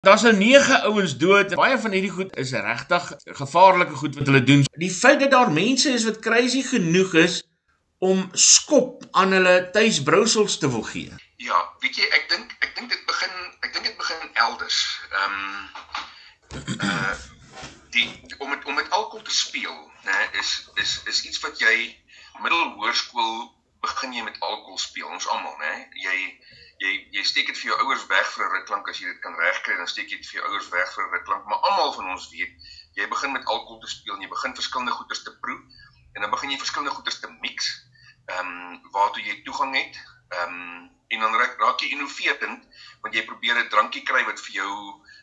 Daar's nou 9 ouens dood. Baie van hierdie goed is regtig gevaarlike goed wat hulle doen. Die feit dat daar mense is wat crazy genoeg is om skop aan hulle tuisbrousels te wil gee. Ja, weet jy, ek dink ek dink dit begin ek dink dit begin elders. Ehm um, uh die om met om met alkohol te speel, né, is is is iets wat jy middelhoërskool begin jy met alkohol speel. Ons almal, né? Jy jy jy steek dit vir jou ouers weg vir 'n ruk lank as jy dit kan regkry, dan steek jy dit vir jou ouers weg vir 'n ruk lank, maar almal van ons weet, jy begin met alkohol te speel en jy begin verskillende goeders te proe en dan begin jy verskillende goeders te mix. Ehm um, waartoe jy toegang het. Ehm um, en dan raak, raak jy innoverend want jy probeer 'n drankie kry wat vir jou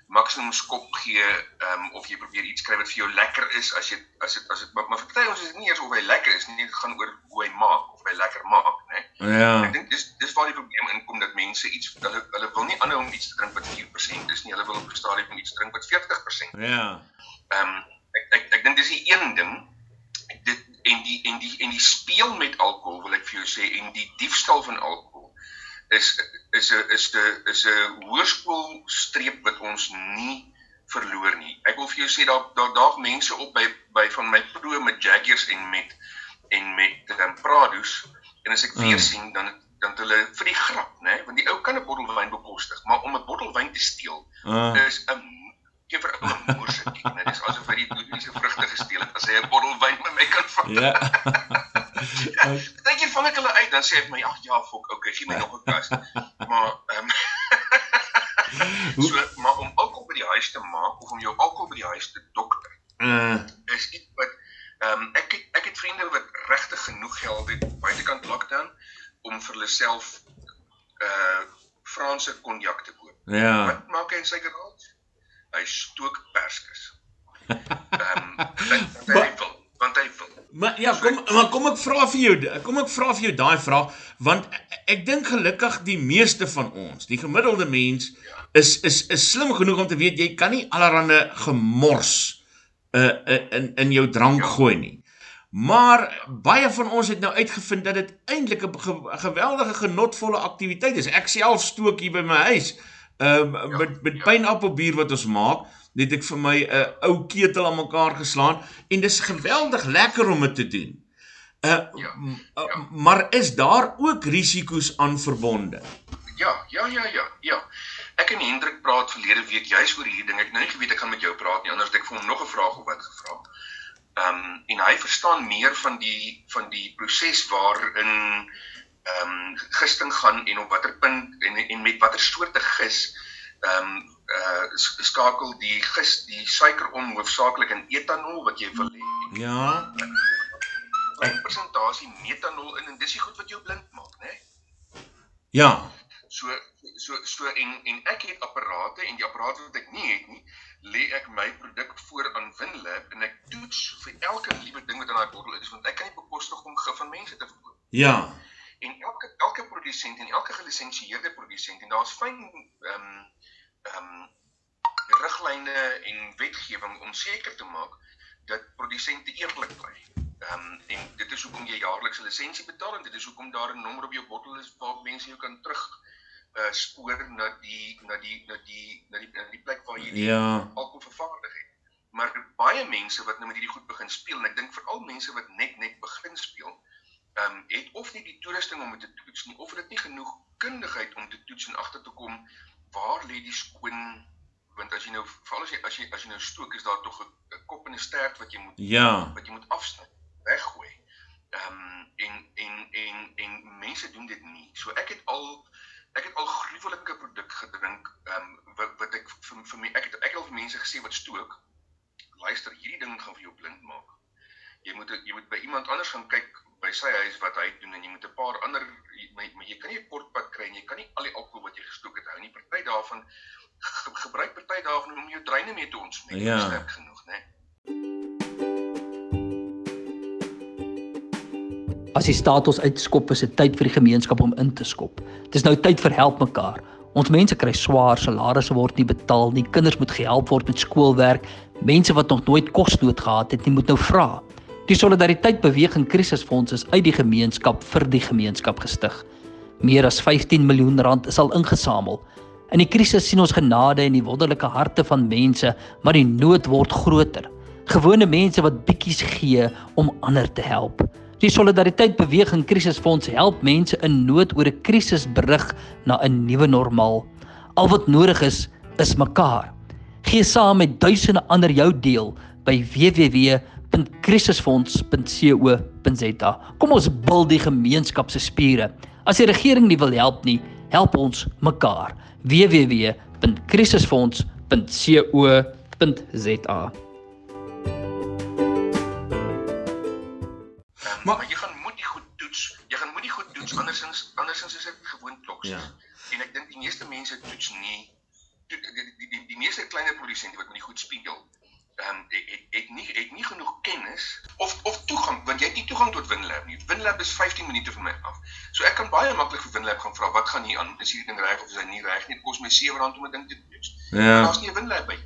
maksimum skop gee um, of jy probeer iets kry wat vir jou lekker is as jy as dit as dit maar, maar vir party ons is dit nie eers of hy lekker is nie dit gaan oor hoe hy maak of hy lekker maak nê ja. Ek dink dis dis waar die probleem inkom dat mense iets hulle hulle wil nie aanhou om iets te drink wat 4% is nie hulle wil op 'n stadium iets drink wat 40% ja. Ehm um, ek ek ek dink dis die een ding dit en die en die en die speel met alkohol wil ek vir jou sê en die diefstal van alkohol is is 'n is 'n is 'n hoërskool streep wat ons nie verloor nie. Ek wil vir jou sê daar daar daag mense op by by van my pro met Jaggers en met en met um, Prados en as ek weer mm. sien dan dan hulle vir die grap, né? Want die ou kan 'n bottel wyn bekostig, maar om 'n bottel wyn te steel mm. is 'n gee vir 'n moerse ding, né? Dis asof hy die bloediese vrugte gesteel het as hy 'n bottel wyn met my kan vat. Ja. Dink jy vang ek hulle uit dan sê ek my ag ja, fok, okay, gee my nog 'n kas. Maar ehm so maar om alkohol by die huis te maak of om jou alkohol by die huis te dokter. Uh is iets wat ehm um, ek ek het vriende wat regtig genoeg geld het buitekant lockdown om vir hulle self uh Franse konjak te koop. Ja. Wat maak hy in sy garage? Hy stook perskes. Ehm um, want hy wil. Maar ja, kom maar kom ek vra vir jou, kom ek vra vir jou daai vraag want ek dink gelukkig die meeste van ons, die gemiddelde mens is is is slim genoeg om te weet jy kan nie allerhande gemors uh, in in jou drank ja. gooi nie. Maar baie van ons het nou uitgevind dat dit eintlik 'n ge, geweldige genotvolle aktiwiteit is. Ek self stook hier by my huis um, ja, met met ja. pynappelbier wat ons maak het ek vir my 'n uh, ou ketel aan mekaar geslaan en dis geweldig lekker om dit te doen. Uh, ja, ja. Uh, maar is daar ook risiko's aan verbonde? Ja, ja, ja, ja, ja. Ek en Hendrik praat verlede week juis oor hierdie ding. Ek nou nie geweet ek gaan met jou praat nie, anders het ek vir hom nog 'n vraag of wat gevra. Ehm um, en hy verstaan meer van die van die proses waarin ehm um, gisting gaan en op watter punt en en met watter soorte gis ehm um, uh skakel die gis die suiker om hoofsaaklik in etanol wat jy wil hê. Ja. 'n persentasie metanol in en dis die goed wat jou blind maak, né? Ja. So so so en en ek het apparate en die apparate wat ek nie het nie, lê ek my produk voor aan Winlab en ek toets vir elke liewe ding wat in daai bottel is want ek kan nie bekostig om gif aan mense te verkoop. Ja. En elke elke produsent en elke gelisensieerde produsent en daar's fyn wetgewing om seker te maak dat produsente eerlik bly. Ehm um, en dit is hoekom jy jaarlikse lisensie betaal en dit is hoekom daar 'n nommer op jou bottel is waar mense jou kan terug uh spoor na die na die na die na die na die plek waar jy ja. alkohol vervaardig het. Maar baie mense wat nou met hierdie goed begin speel en ek dink veral mense wat net net begin speel, ehm um, het of nie die toerusting om dit te toets nie of het nie genoeg kundigheid om te toets en agter te kom waar lê die skoon want as jy nou veral as jy as jy as jy nou stook is daar tog 'n kop en 'n stert wat jy moet ja wat jy moet afsny weggooi. Ehm um, en en en en mense doen dit nie. So ek het al ek het al gruwelike produk gedrink ehm um, wat wat ek vir vir my ek het ek het al vir mense gesê wat stook luister hierdie ding gaan vir jou blind maak. Jy moet jy moet by iemand anders gaan kyk by sy huis wat hy doen en jy moet 'n paar ander maar, maar jy kan nie 'n kort pad kry en jy kan nie al die alkohol wat jy gestook het hou nie. Party daarvan ge, gebruik party daarvan om jou dreine mee te ontsmet. Ja. sterk genoeg, né? As die staat ons uitskop, is dit tyd vir die gemeenskap om in te skop. Dis nou tyd vir help mekaar. Ons mense kry swaar, salarisse word nie betaal nie, kinders moet gehelp word met skoolwerk. Mense wat nog nooit kosnood gehad het, nie moet nou vra. Die solidariteit beweging krisisfonds is uit die gemeenskap vir die gemeenskap gestig. Meer as 15 miljoen rand is al ingesamel. In die krisis sien ons genade in die wonderlike harte van mense, maar die nood word groter. Gewone mense wat bietjies gee om ander te help. Die solidariteit beweging krisisfonds help mense in nood oor 'n krisisberig na 'n nuwe normaal. Al wat nodig is, is mekaar. Gee saam met duisende ander jou deel by www.krisisfonds.co.za. Kom ons bil die gemeenskap se spiere. As die regering nie wil help nie, help ons mekaar. www.krisisfonds.co.za. Maar, jy gaan moet die goed toets. Jy gaan moet die goed toets andersins andersins is dit gewoon toksies. Ja. En ek dink die meeste mense toets nie die die die, die, die meeste kleiner produsente wat met die goed speel. Ehm um, ek ek ek nie ek nie genoeg kennis of of toegang want jy het nie toegang tot Winlab nie. Winlab is 15 minute van my af. So ek kan baie maklik vir Winlab gaan vra wat gaan hier aan? Is hierdie ding reg of is hy nie reg nie? Dit kos my R7 om 'n ding te toets. Ja. Daar's nie 'n Winlab by.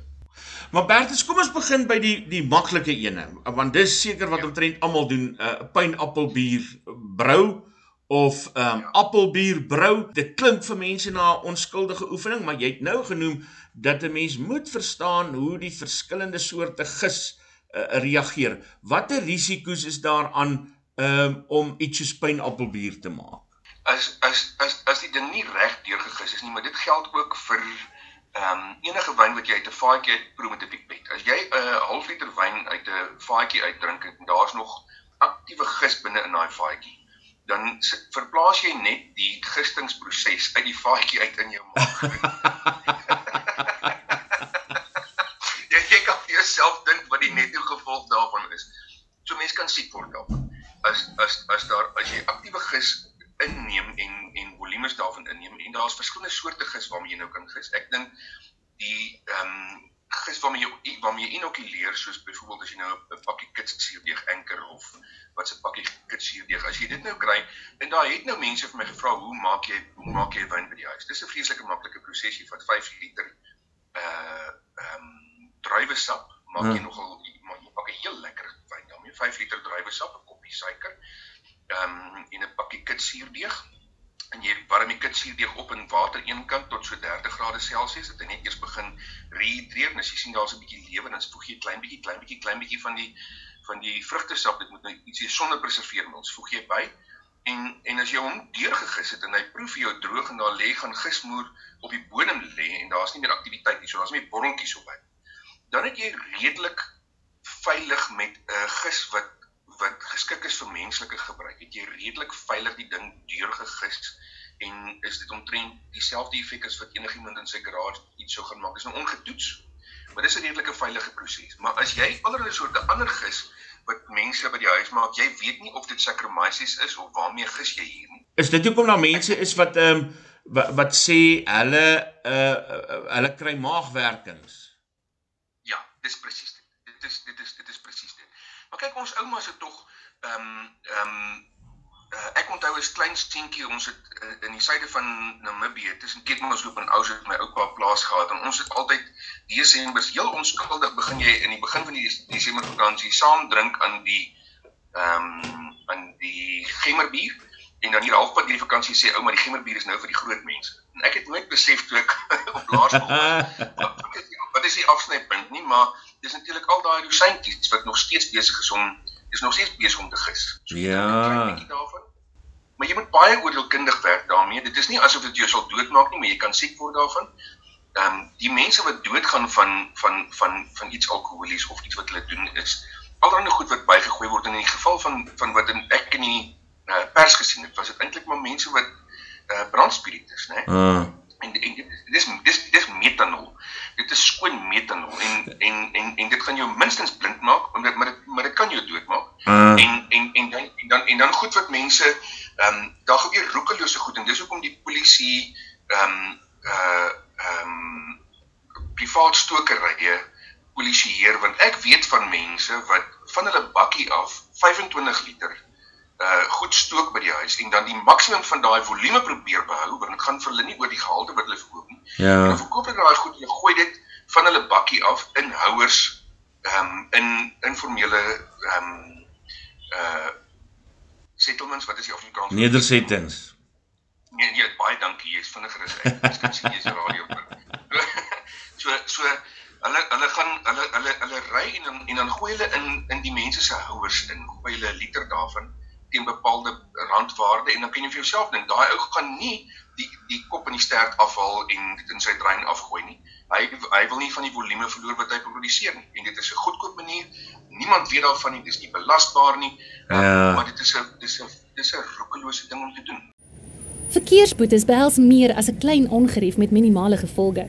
Maar Bertus, kom ons begin by die die maklike ene, want dis seker wat ja. omtrent almal doen, 'n uh, pynappelbier brou of ehm um, ja. appelbier brou. Dit klink vir mense na 'n onskuldige oefening, maar jy het nou genoem dat 'n mens moet verstaan hoe die verskillende soorte gis uh, reageer. Watter risiko's is daar aan um, om iets soos pynappelbier te maak? As as as as dit nie reg deurgegis is nie, maar dit geld ook vir ehm um, enige wyn wat jy uit 'n vaatjie proe met 'n pipet. As jy 'n uh, halfliter wyn uit 'n vaatjie uitdrink en daar's nog aktiewe gis binne in daai vaatjie, dan verplaas jy net die gistingsproses uit die vaatjie uit in jou maag. jy kan vir jouself dink wat die netto gevolg daarvan is. So mense kan siek word daarvan. As as as daar as jy aktiewe gis inneem en en volumes daarvan inneem en daar's verskillende soorte gis waarmee jy nou kan gis. Ek dink die ehm um, gis waarmee jy waarmee jy inokuleer soos byvoorbeeld as jy nou 'n pakkie kitssuurdeeg enker of wat se pakkie kitssuurdeeg as jy dit nou kry en daar het nou mense vir my gevra hoe maak jy hoe maak jy wyn by die huis? Dis 'n vreeslike maklike proses jy vat 5 liter uh ehm um, druiwesap maak jy ja. nogal jy maak 'n heel lekker wyn daarmee 5 liter druiwesap koppie suiker ehm um, en 'n pakkie kitsuurdeeg en jy warm die kitsuurdeeg op in water eenkant tot so 30 grade Celsius dat hy net eers begin rehydreer en as jy sien daar's 'n bietjie lewe dan voeg jy klein bietjie klein bietjie klein bietjie van die van die vrugtesap dit moet nou ietsie sonder preserveermiddels voeg jy by. En en as jy hom deurgegis het en hy proef jou droog en daar lê gaan gismoer op die bodem lê en daar's nie meer aktiwiteit nie so daar's nie borreltjies op hy dan het jy redelik veilig met 'n uh, gis wat wat geskik is vir menslike gebruik, het jy redelik veilig die ding deurgegis en is dit omtrent dieselfde effek as wat enigiemand in sy garage iets sou gaan maak. Dit is nou ongetoets, maar dis 'n redelike veilige proses. Maar as jy allerlei soorte ander gis wat mense by die huis maak, jy weet nie of dit Saccharomyces is of waarmee gis jy hier nie. Is dit hoekom daar mense is wat ehm um, wat, wat sê hulle uh hulle kry maagwerkings? Ja, dis presies dit. Dit is dit is dit is presies dit. Maar kyk ons oumas het tog ehm um, ehm um, uh, ek onthou as klein seentjie ons het uh, in die suide van Namibië tussen Keetmansloop en Oudtshoorn my oupa plaas gehad en ons het altyd Desember heel onskuldig begin jy in die begin van die Desember vakansie saam drink aan die ehm um, aan die gemmerbier en dan hier halfpad deur die vakansie sê ouma die gemmerbier is nou vir die groot mense. En ek het nooit besef toe ek op laerskool wat is die afsnypunt nie maar dis natuurlik al daai rosyntjies wat nog steeds besig is om is nog steeds besig om te gis. So ja. Maar jy moet baie oordeelkundig werk daarmee. Dit is nie asof dit jou sal doodmaak nie, maar jy kan siek word daarvan. Ehm um, die mense wat doodgaan van van van van iets alkoholies of iets wat hulle doen is allerlei goed wat bygegooi word en in die geval van van wat in ek in die uh, pers gesien het, was dit eintlik maar mense wat uh, brandspiritus, né? Uh. En, en dis dis dis metanol dit is skoon metanol en en en en dit gaan jou minstens blind maak omdat maar dit maar dit kan jou doodmaak. Uh. En en en dan en dan en dan goed wat mense ehm um, daar gebeur roekelose goed en dis hoekom die polisie ehm um, uh ehm um, privaat stokerye polisieer want ek weet van mense wat van hulle bakkie af 25 liter uh goed stook by die huis en dan die maksimum van daai volume probeer behou want dit gaan vir hulle nie oor die gehalte wat hulle verkoop nie. Ja. Dan verkoop hulle daai goed en gooi dit van hulle bakkie af in houers ehm um, in informele ehm um, uh settlements wat is die Afrikaans? Nedersettings. Nee, nee, baie dankie. Jy's vinniger as ek. Ek kan sien jy's radio. so so hulle hulle gaan hulle hulle hulle ry en dan en dan gooi hulle in in die mense se houers in. Gooi hulle 'n liter daarvan teen bepaalde randwaarde en dan kan jy vir jouself dink, daai ou gaan nie die die kop in die stert afhaal en dit in sy drein afgooi nie. Hy hy wil nie van die volume verloor wat hy produseer nie. En dit is 'n goedkoop manier. Niemand weet daarvan nie. Dis nie belasbaar nie. Ja. Maar dit is 'n dis 'n dis 'n roekelose ding om te doen. Verkeersboetes behels meer as 'n klein ongerief met minimale gevolge.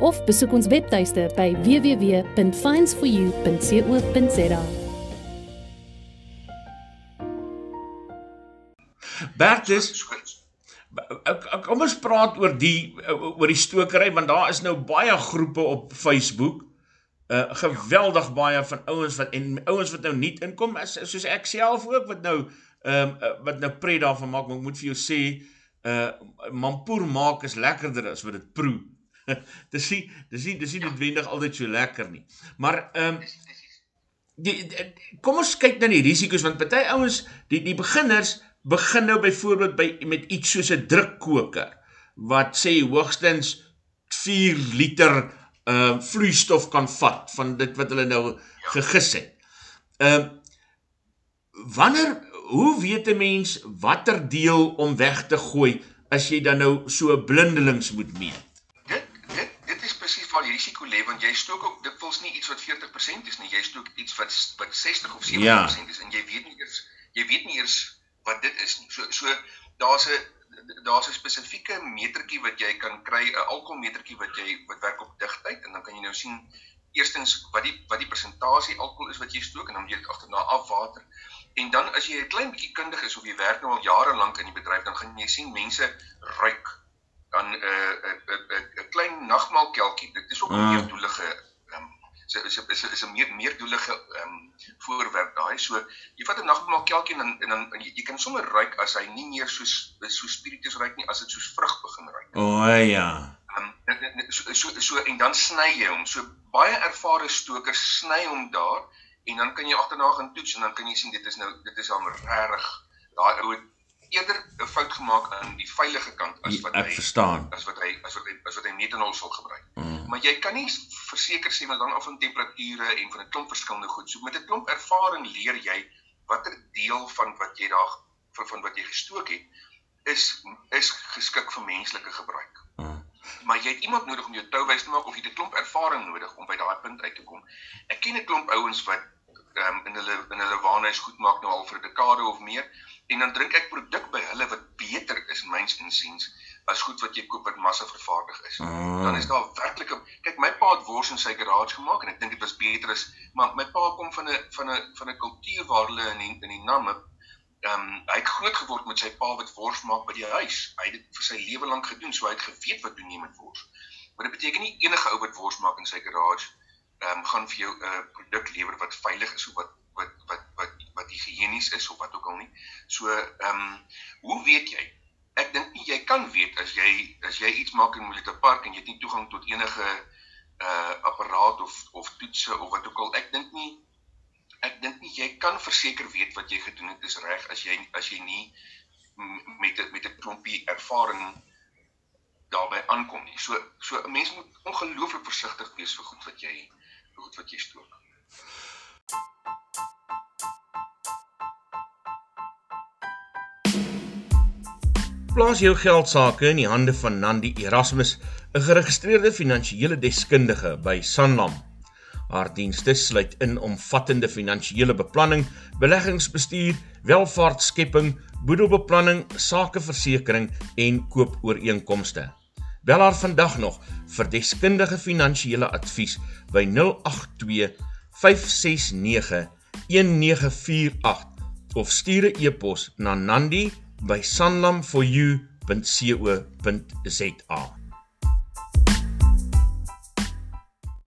of besoek ons webtuiste by www.finds4u.co.za. Bertus, kom ons praat oor die oor die stokery want daar is nou baie groepe op Facebook. Uh geweldig baie van ouens wat en ouens wat nou nie inkom is soos ek self ook wat nou ehm um, wat nou pret daarvan maak, maar ek moet vir jou sê uh mampoer maak is lekkerder as wat dit proe. dis nie dis nie dis nie noodwendig altyd so lekker nie. Maar ehm um, die, die kom ons kyk na die risiko's want party ouens die die beginners begin nou byvoorbeeld by met iets soos 'n drukkoker wat sê hoogstens 4 liter uh vloeistof kan vat van dit wat hulle nou gegis het. Ehm uh, wanneer hoe weet 'n mens watter deel om weg te gooi as jy dan nou so blindelings moet meet? Dit dit dit is presies waar die risiko lê want jy stook ook dikwels nie iets wat 40% is nie, jy stook iets wat wat 60 of 70% ja. is en jy weet nie eers jy weet nie eers wat dit is nie. So so daar's 'n daar's 'n spesifieke metertjie wat jy kan kry, 'n alkoholmetertjie wat jy wat werk op digtheid en dan kan jy nou sien eerstens wat die wat die persentasie alkohol is wat jy stook en dan jy dit agterna afwater. En dan as jy 'n klein bietjie kundig is of jy werk nou al jare lank in die bedryf, dan gaan jy sien mense ruik dan 'n 'n 'n 'n klein nagmaalkelkie. Dit is ook 'n mm. meerdoelige ehm so is is is 'n meer meerdoelige ehm um, voorwerp daai. So jy vat 'n nagmaalkelkie en en dan en jy, jy kan sommer ruik as hy nie meer soos so spiritus ruik nie, as dit soos vrug begin ruik. O oh, ja. Ehm um, so, so so en dan sny jy hom. So baie ervare stokers sny hom daar en dan kan jy agterna gaan toets en dan kan jy sien dit is nou dit is al regtig daai ou eerder 'n fout gemaak aan die veilige kant as wat ek hy verstaan as wat hy as wat hy as wat hy metanol sal gebruik. Mm. Maar jy kan nie verseker sê want dan af van temperature en van 'n klomp verskillende goed. So met 'n klomp ervaring leer jy watter deel van wat jy daar van, van wat jy gestook het is is geskik vir menslike gebruik. Mm. Maar jy het iemand nodig om jou touwys te maak of jy 'n klomp ervaring nodig om by daai punt uit te kom. Ek ken 'n klomp ouens wat um, in hulle in hulle waanhuis goed maak nou al vir 'n dekade of meer en dan drink ek produk by hulle wat beter is myns insiens as goed wat jy koop wat massa vervaardig is. Mm. Dan is daar werklik 'n kyk my pa het wors in sy garage gemaak en ek dink dit was beter as maar my pa kom van 'n van 'n van 'n kultuur waar hulle in die, in die namme ehm um, hy het groot geword met sy pa wat wors maak by die huis. Hy het dit vir sy lewe lank gedoen, so hy het geweet wat doen jy met wors. Maar dit beteken nie enige ou wat wors maak in sy garage ehm um, gaan vir jou 'n uh, produk lewer wat veilig is of wat wat wat wat wat higienies is of wat ook al nie. So ehm um, hoe weet jy? Ek dink nie jy kan weet as jy as jy iets maak in 'n militaire park en jy het nie toegang tot enige uh apparaat of of toetse of wat ook al. Ek dink nie ek dink nie jy kan verseker weet wat jy gedoen het is reg as jy as jy nie met met 'n klompie ervaring daarbey aankom nie. So so 'n mens moet ongelooflik versigtig wees vir goed wat jy goed wat jy stook. Plaas jou geld sake in die hande van Nandi Erasmus, 'n geregistreerde finansiële deskundige by Sanlam. Haar dienste sluit in omvattende finansiële beplanning, beleggingsbestuur, welvaartskepping, boedelbeplanning, sakeversekering en koopooreenkomste. Bel haar vandag nog vir deskundige finansiële advies by 082 569 1948 of stuur 'n e-pos na nandi@sanlamforyou.co.za.